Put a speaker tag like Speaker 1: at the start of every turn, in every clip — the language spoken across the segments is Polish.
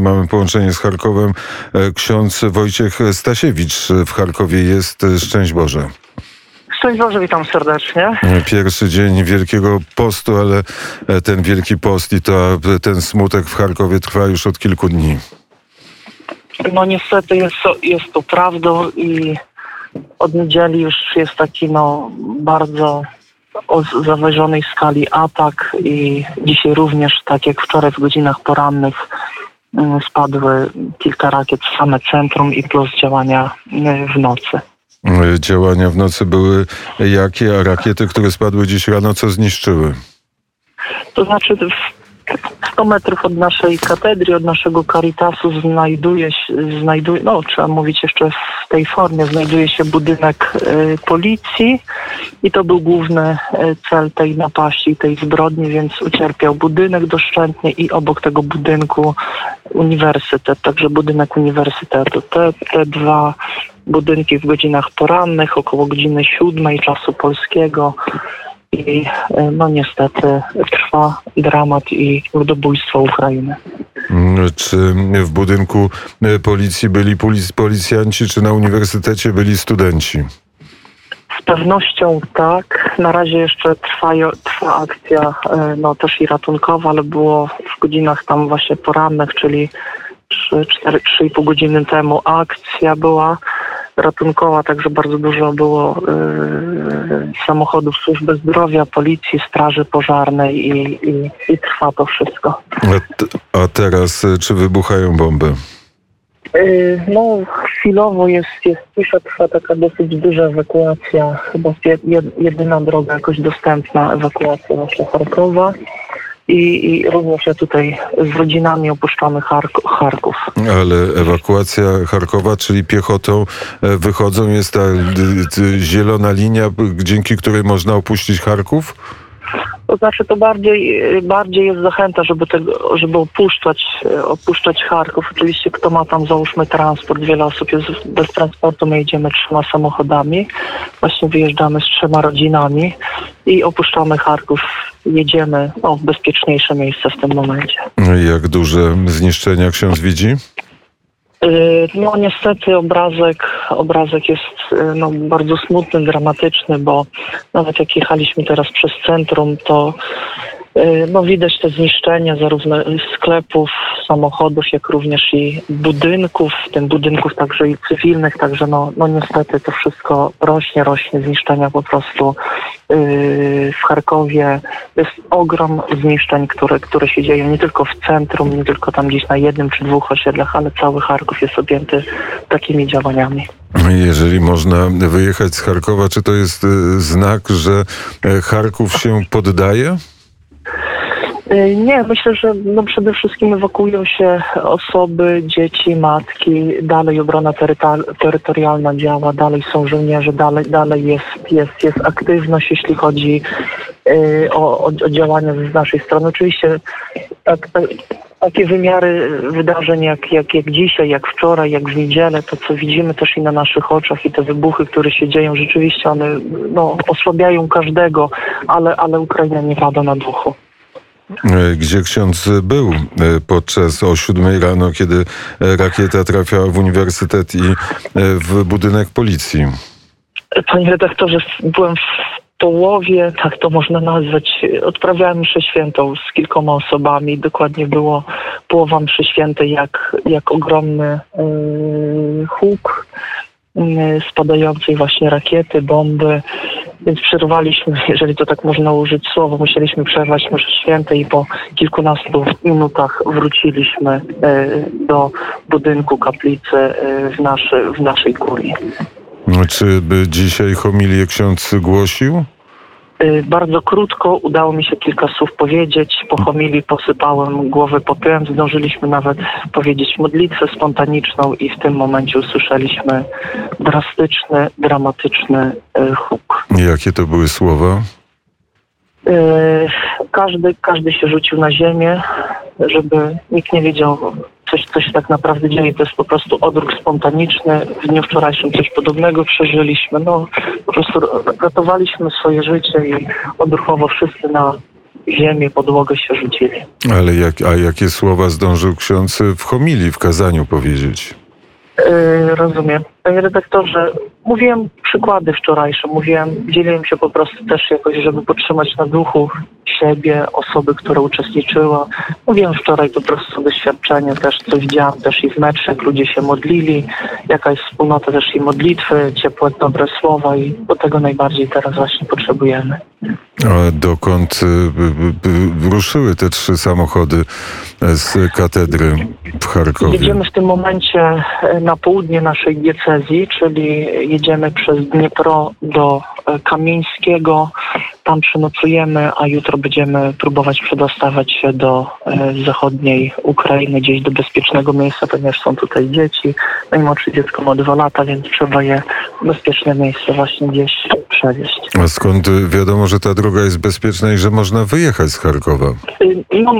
Speaker 1: Mamy połączenie z Charkowem. E, ksiądz Wojciech Stasiewicz w Charkowie jest. Szczęść Boże.
Speaker 2: Szczęść Boże, witam serdecznie.
Speaker 1: Pierwszy dzień Wielkiego Postu, ale e, ten Wielki Post i to, ten smutek w Charkowie trwa już od kilku dni.
Speaker 2: No niestety jest to, jest to prawdą i od niedzieli już jest taki no bardzo o zawyżonej skali atak i dzisiaj również, tak jak wczoraj w godzinach porannych, spadły kilka rakiet w same centrum i plus działania mm, w nocy.
Speaker 1: Działania w nocy były jakie, a rakiety, które spadły dziś rano, co zniszczyły?
Speaker 2: To znaczy 100 metrów od naszej katedry, od naszego Caritasu znajduje się, znajduje, no trzeba mówić jeszcze w tej formie, znajduje się budynek y, policji i to był główny y, cel tej napaści, tej zbrodni, więc ucierpiał budynek doszczętnie i obok tego budynku uniwersytet, także budynek uniwersytetu. Te, te dwa budynki w godzinach porannych, około godziny siódmej czasu polskiego i e, no niestety trwa dramat i ludobójstwo Ukrainy.
Speaker 1: Mm, czy w budynku e, policji byli policjanci, czy na uniwersytecie byli studenci?
Speaker 2: Z pewnością tak. Na razie jeszcze trwa, trwa akcja e, no, też i ratunkowa, ale było w godzinach tam właśnie porannych, czyli 3-4,5 godziny temu akcja była ratunkowa, także bardzo dużo było y, samochodów służby zdrowia, policji, straży pożarnej i, i, i trwa to wszystko.
Speaker 1: A, a, teraz y, czy wybuchają bomby?
Speaker 2: Y, no, chwilowo jest, jest cisza, trwa taka dosyć duża ewakuacja, chyba jedyna droga jakoś dostępna ewakuacja właśnie Charkowa i, i również ja tutaj z rodzinami opuszczamy Chark Charków.
Speaker 1: Ale ewakuacja Charkowa, czyli piechotą e, wychodzą, jest ta zielona linia, dzięki której można opuścić Charków?
Speaker 2: To znaczy to bardziej, bardziej jest zachęta, żeby, tego, żeby opuszczać, opuszczać Charków. Oczywiście kto ma tam załóżmy transport, wiele osób jest bez transportu, my jedziemy trzema samochodami. Właśnie wyjeżdżamy z trzema rodzinami i opuszczamy Charków. Jedziemy no, w bezpieczniejsze miejsce w tym momencie.
Speaker 1: Jak duże zniszczenia ksiądz widzi?
Speaker 2: Y, no niestety obrazek, obrazek jest y, no, bardzo smutny, dramatyczny, bo nawet jak jechaliśmy teraz przez centrum, to no, widać te zniszczenia zarówno sklepów, samochodów, jak również i budynków, w tym budynków także i cywilnych, także no, no niestety to wszystko rośnie, rośnie, zniszczenia po prostu yy, w Charkowie. Jest ogrom zniszczeń, które, które się dzieją nie tylko w centrum, nie tylko tam gdzieś na jednym czy dwóch osiedlach, ale cały Charków jest objęty takimi działaniami.
Speaker 1: Jeżeli można wyjechać z Charkowa, czy to jest y, znak, że e, Charków się poddaje?
Speaker 2: Y, nie, myślę, że no przede wszystkim ewakuują się osoby, dzieci, matki, dalej obrona terytorialna działa, dalej są żołnierze, dalej, dalej jest, jest, jest aktywność, jeśli chodzi o, o, o działania z naszej strony. Oczywiście tak, tak, takie wymiary wydarzeń jak, jak, jak dzisiaj, jak wczoraj, jak w niedzielę, to co widzimy też i na naszych oczach i te wybuchy, które się dzieją, rzeczywiście one no, osłabiają każdego, ale, ale Ukraina nie pada na duchu.
Speaker 1: E, gdzie ksiądz był e, podczas o siódmej rano, kiedy e, rakieta trafiała w uniwersytet i w budynek policji?
Speaker 2: Panie redaktorze, byłem w połowie, tak to można nazwać, odprawiałem mszę świętą z kilkoma osobami. Dokładnie było połowa mszy świętej, jak, jak ogromny yy, huk yy, spadającej właśnie rakiety, bomby. Więc przerwaliśmy, jeżeli to tak można użyć słowa, musieliśmy przerwać mszę świętej i po kilkunastu minutach wróciliśmy y, do budynku kaplicy y, w, naszy, w naszej kurii.
Speaker 1: Czy by dzisiaj homilię ksiądz głosił?
Speaker 2: Y, bardzo krótko udało mi się kilka słów powiedzieć. Po homilii posypałem głowę popiołem. Zdążyliśmy nawet powiedzieć modlitwę spontaniczną i w tym momencie usłyszeliśmy drastyczny, dramatyczny y, huk.
Speaker 1: Jakie to były słowa?
Speaker 2: Y, każdy, każdy się rzucił na ziemię, żeby nikt nie wiedział, coś, co się tak naprawdę dzieje. To jest po prostu odruch spontaniczny. W dniu wczorajszym coś podobnego przeżyliśmy. No, po prostu ratowaliśmy swoje życie i odruchowo wszyscy na ziemię, podłogę się rzucili.
Speaker 1: Ale jak, a jakie słowa zdążył ksiądz w homilii, w kazaniu powiedzieć?
Speaker 2: Yy, rozumiem. Panie redaktorze, mówiłem przykłady wczorajsze, mówiłem, dzieliłem się po prostu też jakoś, żeby podtrzymać na duchu siebie, osoby, które uczestniczyły. Mówiłem wczoraj po prostu doświadczenie, też co widziałam też i w meczu, jak ludzie się modlili, jaka jest wspólnota też i modlitwy, ciepłe, dobre słowa i do tego najbardziej teraz właśnie potrzebujemy.
Speaker 1: A dokąd y, y, y, ruszyły te trzy samochody z katedry w Charkowie?
Speaker 2: Jedziemy w tym momencie na południe naszej diecezji, czyli jedziemy przez Dniepro do e, Kamieńskiego. Tam przenocujemy, a jutro będziemy próbować przedostawać się do e, zachodniej Ukrainy, gdzieś do bezpiecznego miejsca, ponieważ są tutaj dzieci. Najmłodsze dziecko ma dwa lata, więc trzeba je w bezpieczne miejsce właśnie gdzieś przewieźć.
Speaker 1: A skąd wiadomo, że ta droga jest bezpieczna i że można wyjechać z Charkowa?
Speaker 2: Y, No,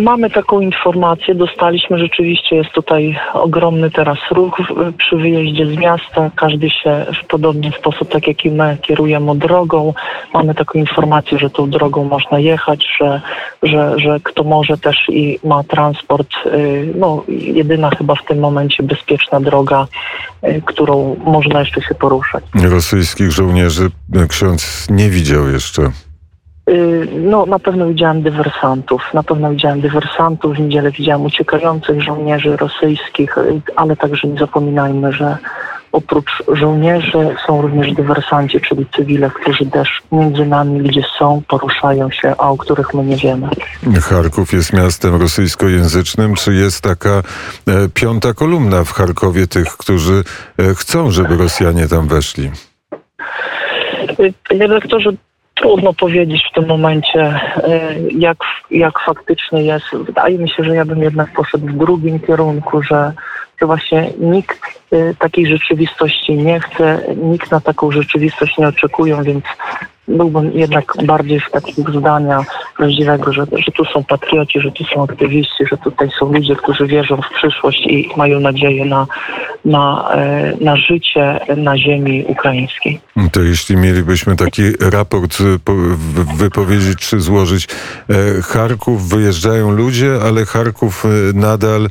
Speaker 2: mamy taką informację, dostaliśmy rzeczywiście, jest tutaj ogromny teraz ruch przy wyjeździe z miasta. Każdy się w podobny sposób, tak jak i my, kierujemy drogą. Mamy taką informację, że tą drogą można jechać, że, że, że kto może też i ma transport, y, no jedyna chyba w tym momencie bezpieczna droga, y, którą można jeszcze się poruszać.
Speaker 1: Rosyjskich żołnierzy ksiądz nie widział jeszcze.
Speaker 2: Y, No, na pewno widziałem dywersantów. Na pewno widziałem dywersantów. W niedzielę widziałem uciekających żołnierzy rosyjskich, y, ale także nie zapominajmy, że oprócz żołnierzy są również dywersanci, czyli cywile, którzy też między nami gdzie są, poruszają się, a o których my nie wiemy.
Speaker 1: Charków jest miastem rosyjskojęzycznym. Czy jest taka e, piąta kolumna w Charkowie tych, którzy e, chcą, żeby Rosjanie tam weszli?
Speaker 2: Panie redaktorze, trudno powiedzieć w tym momencie, y, jak, jak faktycznie jest. Wydaje mi się, że ja bym jednak poszedł w drugim kierunku, że, że właśnie nikt y, takiej rzeczywistości nie chce, nikt na taką rzeczywistość nie oczekuje, więc byłbym jednak bardziej w takim zdania prawdziwego, że, że tu są patrioci, że tu są aktywiści, że tutaj są ludzie, którzy wierzą w przyszłość i mają nadzieję na, na, e, na życie na ziemi ukraińskiej.
Speaker 1: To jeśli mielibyśmy taki raport e, wypowiedzieć czy złożyć, e, Charków wyjeżdżają ludzie, ale Charków nadal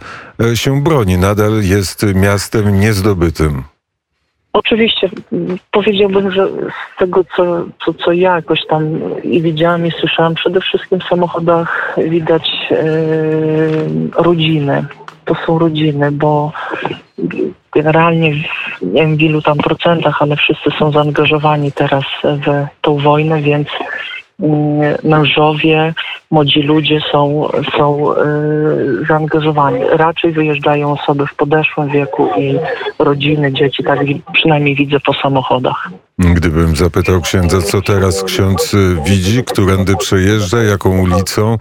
Speaker 1: się broni, nadal jest miastem niezdobytym.
Speaker 2: Oczywiście powiedziałbym, że z tego, co, co, co ja jakoś tam i widziałam i słyszałam, przede wszystkim w samochodach widać e, rodziny. To są rodziny, bo generalnie nie wiem w ilu tam procentach, ale wszyscy są zaangażowani teraz w tą wojnę, więc mężowie, młodzi ludzie są, są e, zaangażowani. Raczej wyjeżdżają osoby w podeszłym wieku i rodziny, dzieci, tak przynajmniej widzę po samochodach.
Speaker 1: Gdybym zapytał księdza, co teraz ksiądz widzi, którędy przejeżdża, jaką ulicą,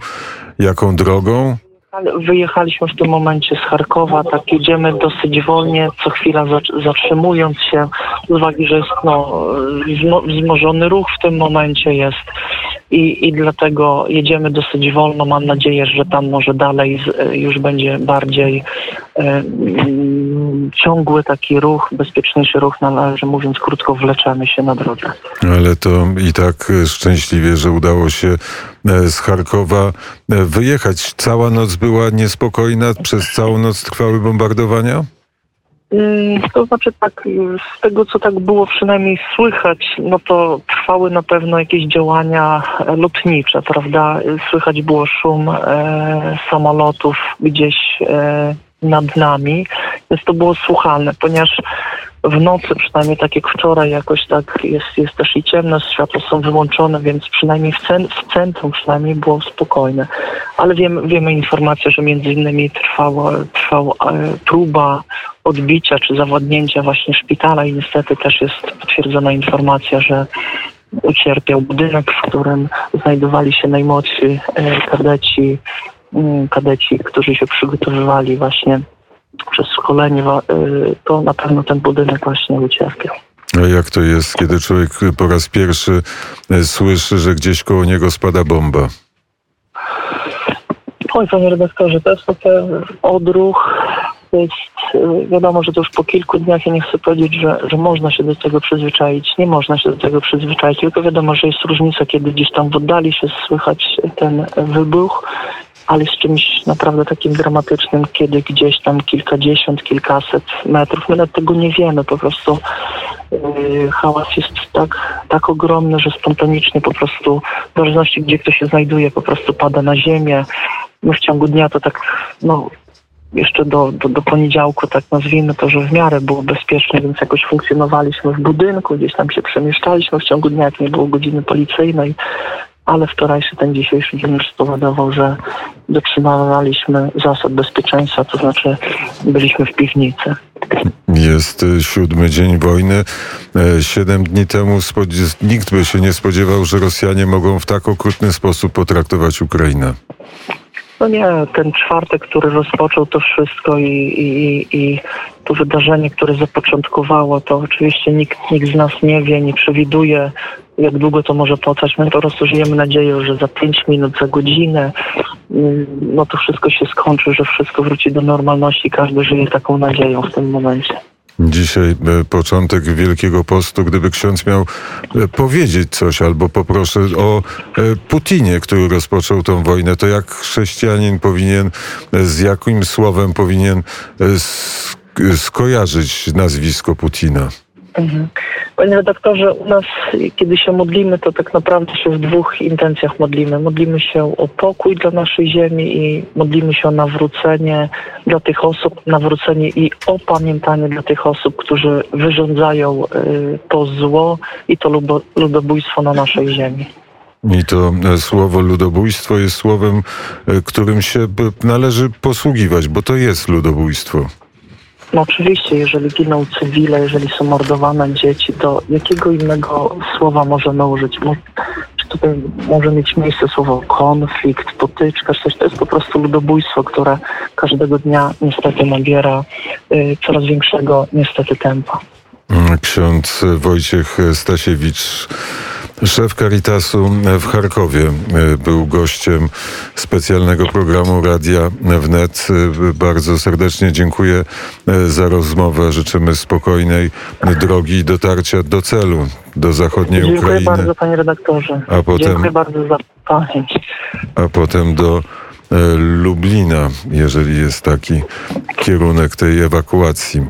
Speaker 1: jaką drogą?
Speaker 2: Wyjechaliśmy w tym momencie z Charkowa, tak jedziemy dosyć wolnie, co chwila zatrzymując się, z uwagi, że jest no, wzmo- wzmożony ruch w tym momencie jest i, i dlatego jedziemy dosyć wolno. Mam nadzieję, że tam może dalej już będzie bardziej e, ciągły taki ruch, bezpieczniejszy ruch, należy mówiąc krótko, wleczemy się na drodze.
Speaker 1: Ale to i tak szczęśliwie, że udało się e, z Charkowa e, wyjechać. Cała noc była niespokojna, przez całą noc trwały bombardowania?
Speaker 2: Mm, To znaczy tak, z tego co tak było przynajmniej słychać, no to trwały na pewno jakieś działania e, lotnicze, prawda? Słychać było szum e, samolotów gdzieś e, nad nami, więc to było słuchalne, ponieważ w nocy, przynajmniej tak jak wczoraj, jakoś tak jest, jest też i ciemno, światła są wyłączone, więc przynajmniej w, cen, w centrum przynajmniej było spokojne. Ale wiemy, wiemy informację, że między innymi trwała, trwała e, próba odbicia czy zawładnięcia właśnie szpitala i niestety też jest potwierdzona informacja, że ucierpiał budynek, w którym znajdowali się najmłodsi e, kadeci, kadeci, którzy się przygotowywali właśnie przez szkolenie, e, to na pewno ten budynek właśnie ucierpiał.
Speaker 1: A jak to jest, kiedy człowiek po raz pierwszy e, słyszy, że gdzieś koło niego spada bomba?
Speaker 2: Oj, panie redaktorze, to jest taki odruch, jest y, wiadomo, że to już po kilku dniach ja nie chcę powiedzieć, że, że można się do tego przyzwyczaić. Nie można się do tego przyzwyczaić, tylko wiadomo, że jest różnica, kiedy gdzieś tam w oddali się słychać ten wybuch, ale z czymś naprawdę takim dramatycznym, kiedy gdzieś tam kilkadziesiąt, kilkaset metrów, my nawet tego nie wiemy, po prostu yy, hałas jest tak, tak ogromny, że spontanicznie po prostu, w zależności gdzie ktoś się znajduje, po prostu pada na ziemię. My w ciągu dnia to tak, no jeszcze do, do, do poniedziałku, tak nazwijmy to, że w miarę było bezpiecznie, więc jakoś funkcjonowaliśmy w budynku, gdzieś tam się przemieszczaliśmy w ciągu dnia, jak nie było godziny policyjnej, ale wczorajszy, ten dzisiejszy dzień już spowodował, że dotrzymywaliśmy zasad bezpieczeństwa, to znaczy byliśmy w piwnicy.
Speaker 1: Jest e, siódmy dzień wojny. E, Siedem dni temu nikt by się nie spodziewał, że Rosjanie mogą w tak okrutny sposób potraktować Ukrainę.
Speaker 2: No nie, ten czwartek, który rozpoczął to wszystko i, i, i to wydarzenie, które zapoczątkowało, to oczywiście nikt, nikt z nas nie wie, nie przewiduje, jak długo to może potrwać. My po prostu żyjemy nadzieją, że za pięć minut, za godzinę, mm, no to wszystko się skończy, że wszystko wróci do normalności. Każdy żyje taką nadzieją w tym momencie.
Speaker 1: Dzisiaj e, początek Wielkiego Postu. Gdyby ksiądz miał e, powiedzieć coś, albo poproszę o e, Putinie, który rozpoczął tą wojnę, to jak chrześcijanin powinien, z jakim słowem powinien sk- skojarzyć nazwisko Putina?
Speaker 2: Mhm. Panie redaktorze, u nas, kiedy się modlimy, to tak naprawdę się w dwóch intencjach modlimy. Modlimy się o pokój dla naszej ziemi i modlimy się o nawrócenie dla tych osób, nawrócenie i opamiętanie dla tych osób, którzy wyrządzają y, to zło i to ludobójstwo na naszej ziemi.
Speaker 1: I to e, słowo ludobójstwo jest słowem, e, którym się należy posługiwać, bo to jest ludobójstwo.
Speaker 2: No oczywiście, jeżeli giną cywile, jeżeli są mordowane dzieci, to jakiego innego słowa możemy użyć? Czy tutaj może mieć miejsce słowo konflikt, potyczka, czy coś? To jest po prostu ludobójstwo, które każdego dnia niestety nabiera y, coraz większego niestety tempa.
Speaker 1: Mm, Ksiądz Wojciech Stasiewicz, szef Caritasu w Charkowie, e, był gościem specjalnego programu Radia Wnet. E, Bardzo serdecznie dziękuję e, za rozmowę. Życzymy spokojnej drogi i dotarcia do celu, do zachodniej
Speaker 2: Dziękuję
Speaker 1: Ukrainy,
Speaker 2: bardzo panie redaktorze.
Speaker 1: A potem-
Speaker 2: Dziękuję bardzo za pamięć.
Speaker 1: a potem do Lublina, jeżeli jest taki kierunek tej ewakuacji.